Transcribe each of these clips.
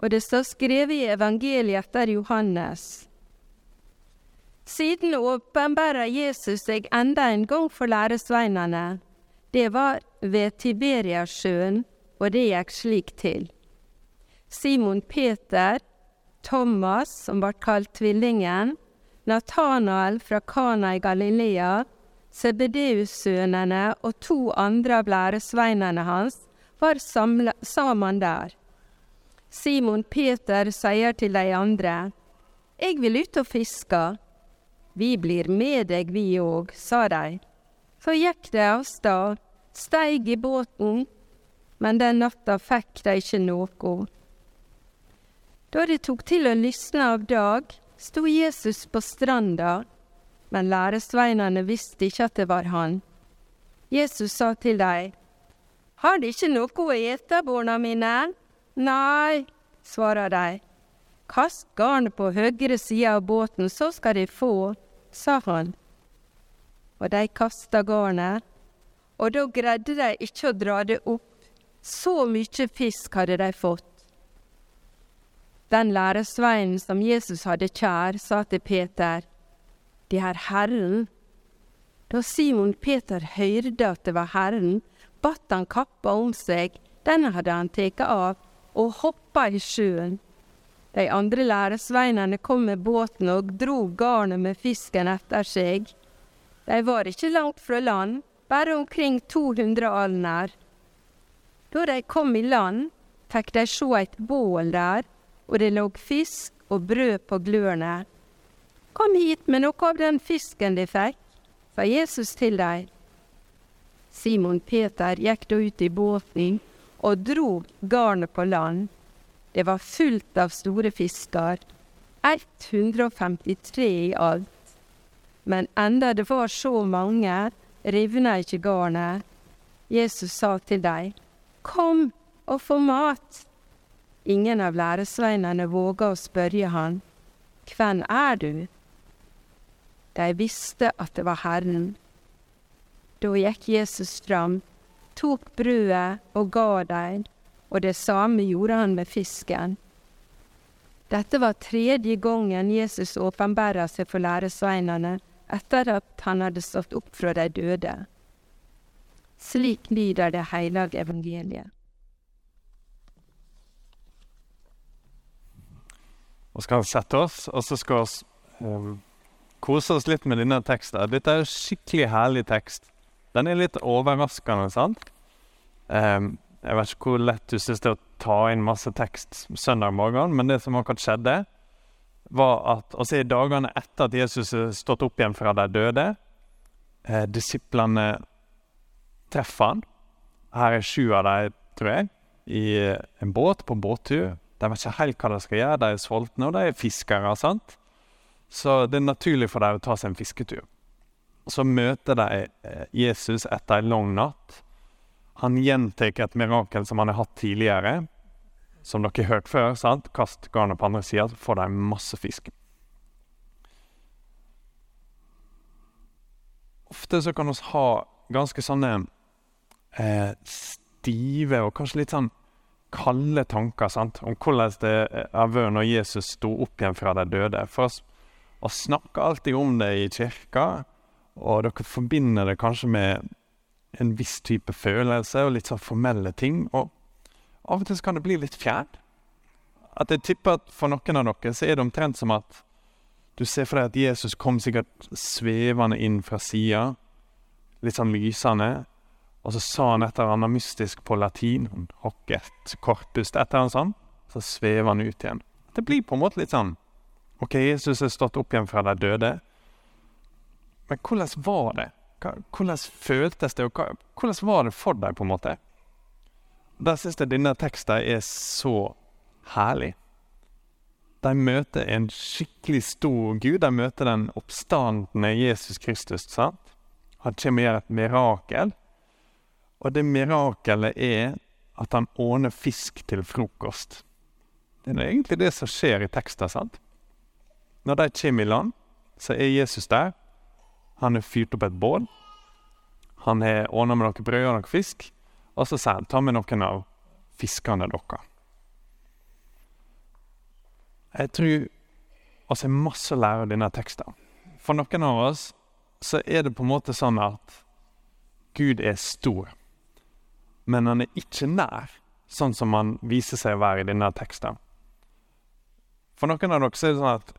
og det står skrevet i evangeliet etter Johannes. Siden åpenbærer Jesus seg enda en gang for læresveinene. Det var ved Tiberiasjøen, og det gikk slik til. Simon Peter, Thomas, som ble kalt Tvillingen, Natanael fra Kana i Galilea, Sebedeus-sønnene og to andre av læresveinene hans var sammen der. Simon Peter sier til de andre, Jeg vil ut og fiske. Vi blir med deg, vi òg, sa de. Så gikk de av sted, steig i båten, men den natta fikk de ikke noe. Da det tok til å lysne av dag, sto Jesus på stranda, men læresveinene visste ikke at det var han. Jesus sa til dem, Har de ikke noe å ete, barna mine? Nei, svarer de. Kast garnet på høyre side av båten, så skal de få, sa han. Og de kasta garnet, og da greide de ikke å dra det opp, så mye fisk hadde de fått. Den læresveinen som Jesus hadde kjær, sa til Peter, Det er Herren. Da Simon Peter hørte at det var Herren, batt han kappa om seg, den hadde han tatt av, og hoppa i sjøen. De andre læresveinene kom med båten og dro garnet med fisken etter seg. De var ikke langt fra land, bare omkring 200 alner. Da de kom i land, fikk de se et bål der, og det lå fisk og brød på glørne. Kom hit med noe av den fisken de fikk, sa Jesus til dem. Simon Peter gikk da ut i båten og dro garnet på land. Det var fullt av store fisker, 153 i alt. Men enda det var så mange, rivna ikke garnet. Jesus sa til dem, Kom og få mat. Ingen av læresveinene våga å spørre han, Hvem er du? De visste at det var Herren. Da gikk Jesus fram, tok brødet og ga dem, og det samme gjorde han med fisken. Dette var tredje gangen Jesus åpenbærer seg for læresveinene etter at han hadde stått opp fra de døde. Slik lyder det hellige evangeliet. Og skal sette oss, og så skal vi um, kose oss litt med denne teksten. Dette er en skikkelig herlig tekst. Den er litt overraskende, sant? Um, jeg vet ikke hvor lett du syns det er å ta inn masse tekst søndag morgen, men det som akkurat skjedde, var at også i dagene etter at Jesus er stått opp igjen fra de døde, eh, disiplene treffer han. Her er sju av dem, tror jeg, i en båt på båttur. De vet ikke helt hva de skal gjøre. De er sultne, og de er fiskere. sant? Så det er naturlig for dem å ta seg en fisketur. Så møter de eh, Jesus etter en lang natt han gjentar et mirakel som han har hatt tidligere. Som dere har hørt før. sant? Kast garnet på andre sida, så får de masse fisk. Ofte så kan vi ha ganske sånne eh, stive og kanskje litt sånn kalde tanker sant? om hvordan det har vært når Jesus sto opp igjen fra de døde. For oss, oss snakker alltid om det i kirka, og dere forbinder det kanskje med en viss type følelse og litt sånn formelle ting. Og av og til så kan det bli litt fjernt. At jeg tipper at for noen av dere så er det omtrent som at du ser for deg at Jesus kom sikkert svevende inn fra sida, litt sånn lysende, og så sa han et eller annet mystisk på latin, hoc et et eller annet sånt, så svever han ut igjen. Det blir på en måte litt sånn OK, Jesus er stått opp igjen fra de døde, men hvordan var det? hvordan føltes det, og hvordan var det for deg, på en måte? Der syns jeg denne teksten er så herlig. De møter en skikkelig stor Gud. De møter den oppstandende Jesus Kristus. sant? Han kommer og gjør et mirakel. Og det mirakelet er at han ordner fisk til frokost. Det er egentlig det som skjer i teksten. sant? Når de kommer i land, så er Jesus der. Han har fyrt opp et bål. Han har ordna med noe brød og noe fisk. Og så sier han ta med noen av fiskene deres. jeg tror vi har masse å lære av denne teksten. For noen av oss så er det på en måte sånn at Gud er stor, men han er ikke nær, sånn som han viser seg å være i denne teksten. For noen av dere så er det sånn at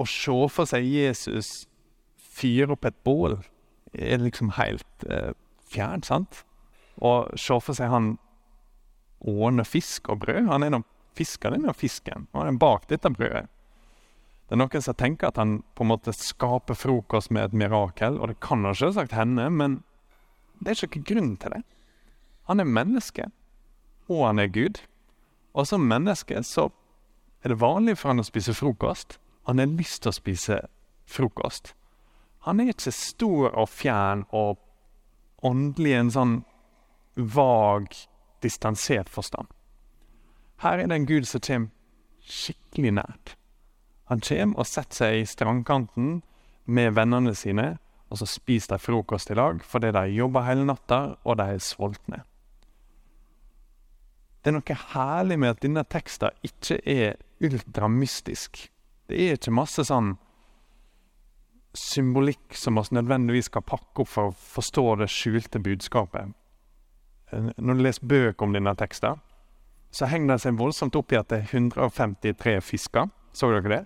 å se for seg Jesus fyre opp et bål er liksom helt eh, fjernt, sant? Og se for seg han åner fisk og brød. Han er nå fisker denne fisken, og han er bak dette brødet. Det er noen som tenker at han på en måte skaper frokost med et mirakel, og det kan han selvsagt hende, men det er ikke grunn til det. Han er menneske, og han er Gud. Og som menneske så er det vanlig for han å spise frokost. Han har lyst til å spise frokost. Han er ikke stor og fjern og åndelig i en sånn vag, distansert forstand. Her er det en gud som kommer skikkelig nært. Han kommer og setter seg i strandkanten med vennene sine, og så spiser de frokost i lag fordi de jobber hele natta, og de er sultne. Det er noe herlig med at denne teksten ikke er ultramystisk. Det er ikke masse sånn symbolikk som vi nødvendigvis skal pakke opp for å forstå det skjulte budskapet. Eh, når du leser bøker om denne teksten, så henger det seg voldsomt opp i at det er 153 fisker. Så dere det?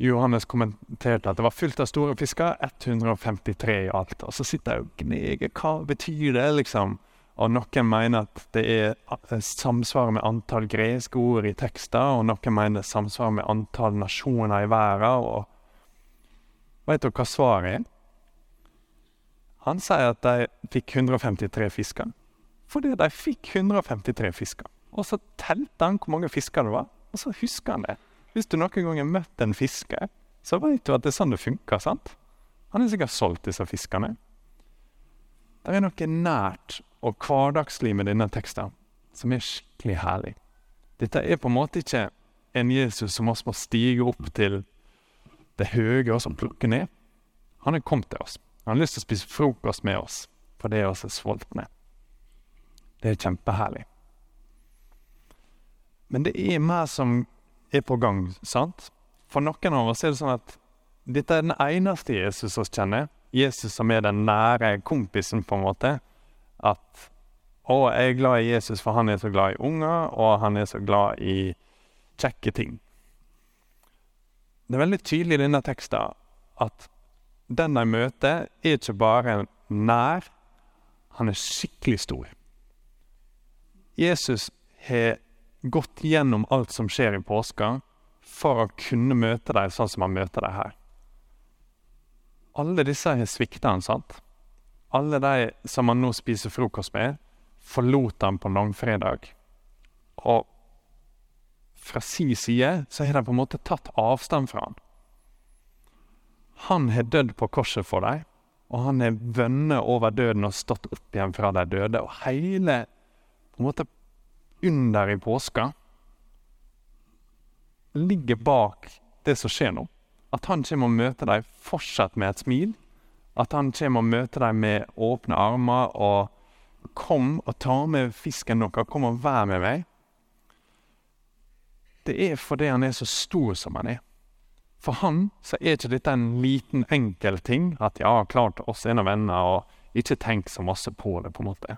Johannes kommenterte at det var fullt av store fisker, 153 i alt. Og så sitter jeg og gneger. Hva betyr det, liksom? Og noen mener at det er samsvaret med antall greske ord i tekster, og noen mener samsvaret med antall nasjoner i verden. og Vet dere hva svaret er? Han sier at de fikk 153 fisker. Fordi de fikk 153 fisker. Og så telte han hvor mange fisker det var, og så husker han det. Hvis du noen gang har møtt en fisker, så vet du at det er sånn det funker. sant? Han har sikkert solgt disse fiskene. Det er noe nært og hverdagslig med denne teksten som er skikkelig herlig. Dette er på en måte ikke en Jesus som oss må stige opp til det høye som plukker ned. Han er kommet til oss. Han har lyst til å spise frokost med oss fordi vi er sultne. Det er kjempeherlig. Men det er mer som er på gang, sant? For noen av oss er det sånn at dette er den eneste Jesus vi kjenner. Jesus som er den nære kompisen, på en måte. At å, jeg er glad i Jesus, for han er så glad i unger, og han er så glad i kjekke ting. Det er veldig tydelig i denne teksten at den de møter, er ikke bare nær, han er skikkelig stor. Jesus har gått gjennom alt som skjer i påska, for å kunne møte dem sånn som han møter dem her. Alle disse har svikta han, sant? Alle de som han nå spiser frokost med, forlot han på langfredag. Og fra si side så har de på en måte tatt avstand fra han. Han har dødd på korset for dem, og han har vunnet over døden og stått opp igjen fra de døde. Og hele på en måte under i påska ligger bak det som skjer nå. At han kommer og møter dem fortsatt med et smil. At han kommer og møter dem med åpne armer og 'Kom og ta med fisken deres. Kom og vær med meg.' Det er fordi han er så stor som han er. For han så er ikke dette en liten, enkel ting. At ja, klart oss er nå venner, og ikke tenk så masse på det, på en måte.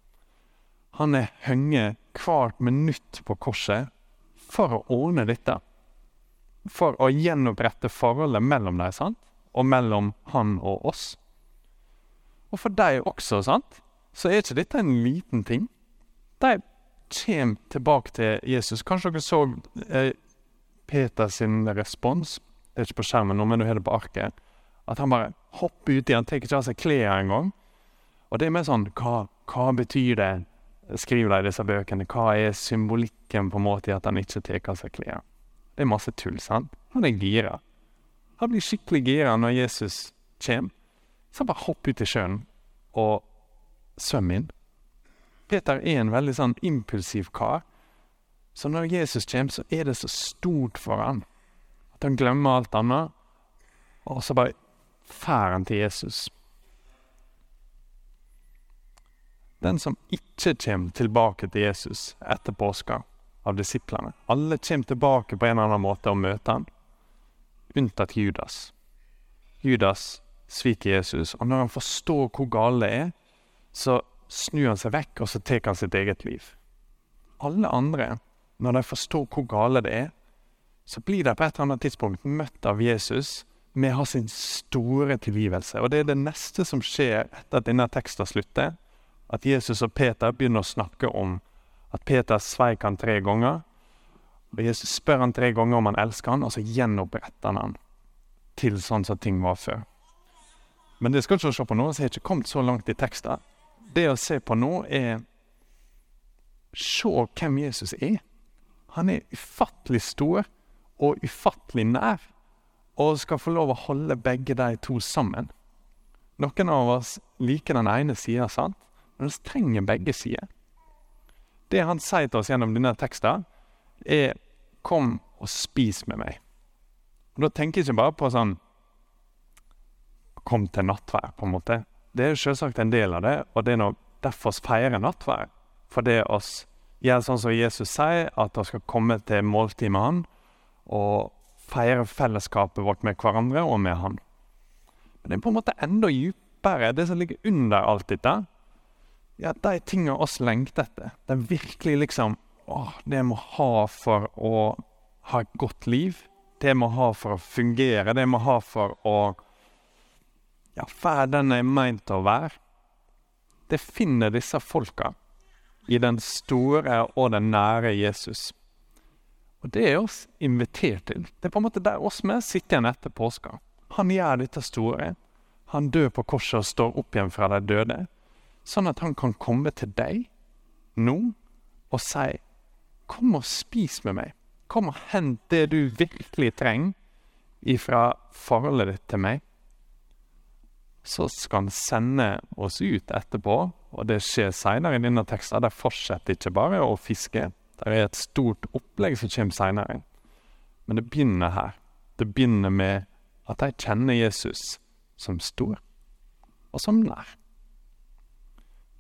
Han er hengt hvert minutt på korset for å ordne dette. For å gjenopprette forholdet mellom dem, sant? Og mellom han og oss. Og for deg også, sant? Så er ikke dette en liten ting. De kommer tilbake til Jesus. Kanskje dere så eh, sin respons det er ikke på skjermen nå, men du har det på arket. At han bare hopper uti. Han tar ikke av seg klærne engang. Og det er mer sånn hva, hva betyr det, skriver de i disse bøkene. Hva er symbolikken på en måte i at han ikke tar av seg klærne? Det er masse tull, sant? Han er gira. Han blir skikkelig gira når Jesus kommer. Så han bare hopper ut i sjøen og svømmer inn. Peter er en veldig sånn impulsiv kar. Så når Jesus kommer, så er det så stort for han at han glemmer alt annet, og så bare fær han til Jesus. Den som ikke kommer tilbake til Jesus etter påska, av disiplene. Alle kommer tilbake på en eller annen måte og møter han, unntatt Judas. Judas sviker Jesus, og når han forstår hvor galt det er, så snur han seg vekk, og så tar han sitt eget liv. Alle andre, når de forstår hvor gale det er, så blir de på et eller annet tidspunkt møtt av Jesus med å ha sin store tilgivelse. Og det er det neste som skjer etter at denne teksten slutter. At Jesus og Peter begynner å snakke om at Peter sveik han tre ganger. Og Jesus spør han tre ganger om han elsker han, og så gjenoppretter han han til sånn som ting var før. Men det skal ikke se på nå, så jeg har ikke kommet så langt i teksten. Det å se på nå er Se hvem Jesus er. Han er ufattelig stor og ufattelig nær, og skal få lov å holde begge de to sammen. Noen av oss liker den ene sida, sant? men vi trenger begge sider. Det han sier til oss gjennom denne teksten, er 'kom og spis med meg'. Og Da tenker jeg ikke bare på sånn 'kom til nattvær', på en måte. Det er selvsagt en del av det, og det er nå derfor vi feirer nattvær. For det oss gjør sånn som Jesus sier, at vi skal komme til måltid med Han, og feire fellesskapet vårt med hverandre og med Han. Men det er på en måte enda dypere, det som ligger under alt dette, ja, de tingene oss lengter etter. Det er virkelig liksom åh, Det vi må ha for å ha et godt liv. Det vi må ha for å fungere. Det vi må ha for å ja, vær den jeg er meint å være. Det finner disse folka i den store og den nære Jesus. Og det er oss invitert til. Det er på en måte der oss med sitter igjen etter påska. Han gjør dette store. Han dør på korset og står opp igjen fra de døde. Sånn at han kan komme til deg nå og si Kom og spis med meg. Kom og hent det du virkelig trenger ifra forholdet ditt til meg. Så skal han sende oss ut etterpå, og det skjer seinere i denne teksten. De fortsetter ikke bare å fiske. Det er et stort opplegg som kommer seinere. Men det begynner her. Det begynner med at de kjenner Jesus som stor, og som nær.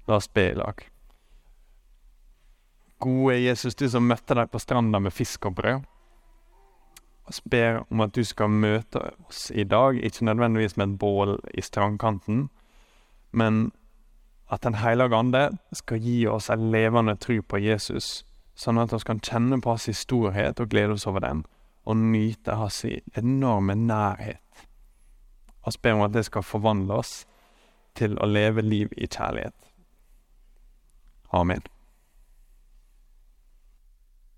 La oss be i lag. Gode Jesus, du som møtte deg på stranda med fisk og brød. Vi ber om at du skal møte oss i dag, ikke nødvendigvis med et bål i strandkanten, men at Den hellige ande skal gi oss en levende tro på Jesus, sånn at vi kan kjenne på hans storhet og glede oss over den, og nyte hans enorme nærhet. Vi ber om at det skal forvandle oss til å leve liv i kjærlighet. Amen.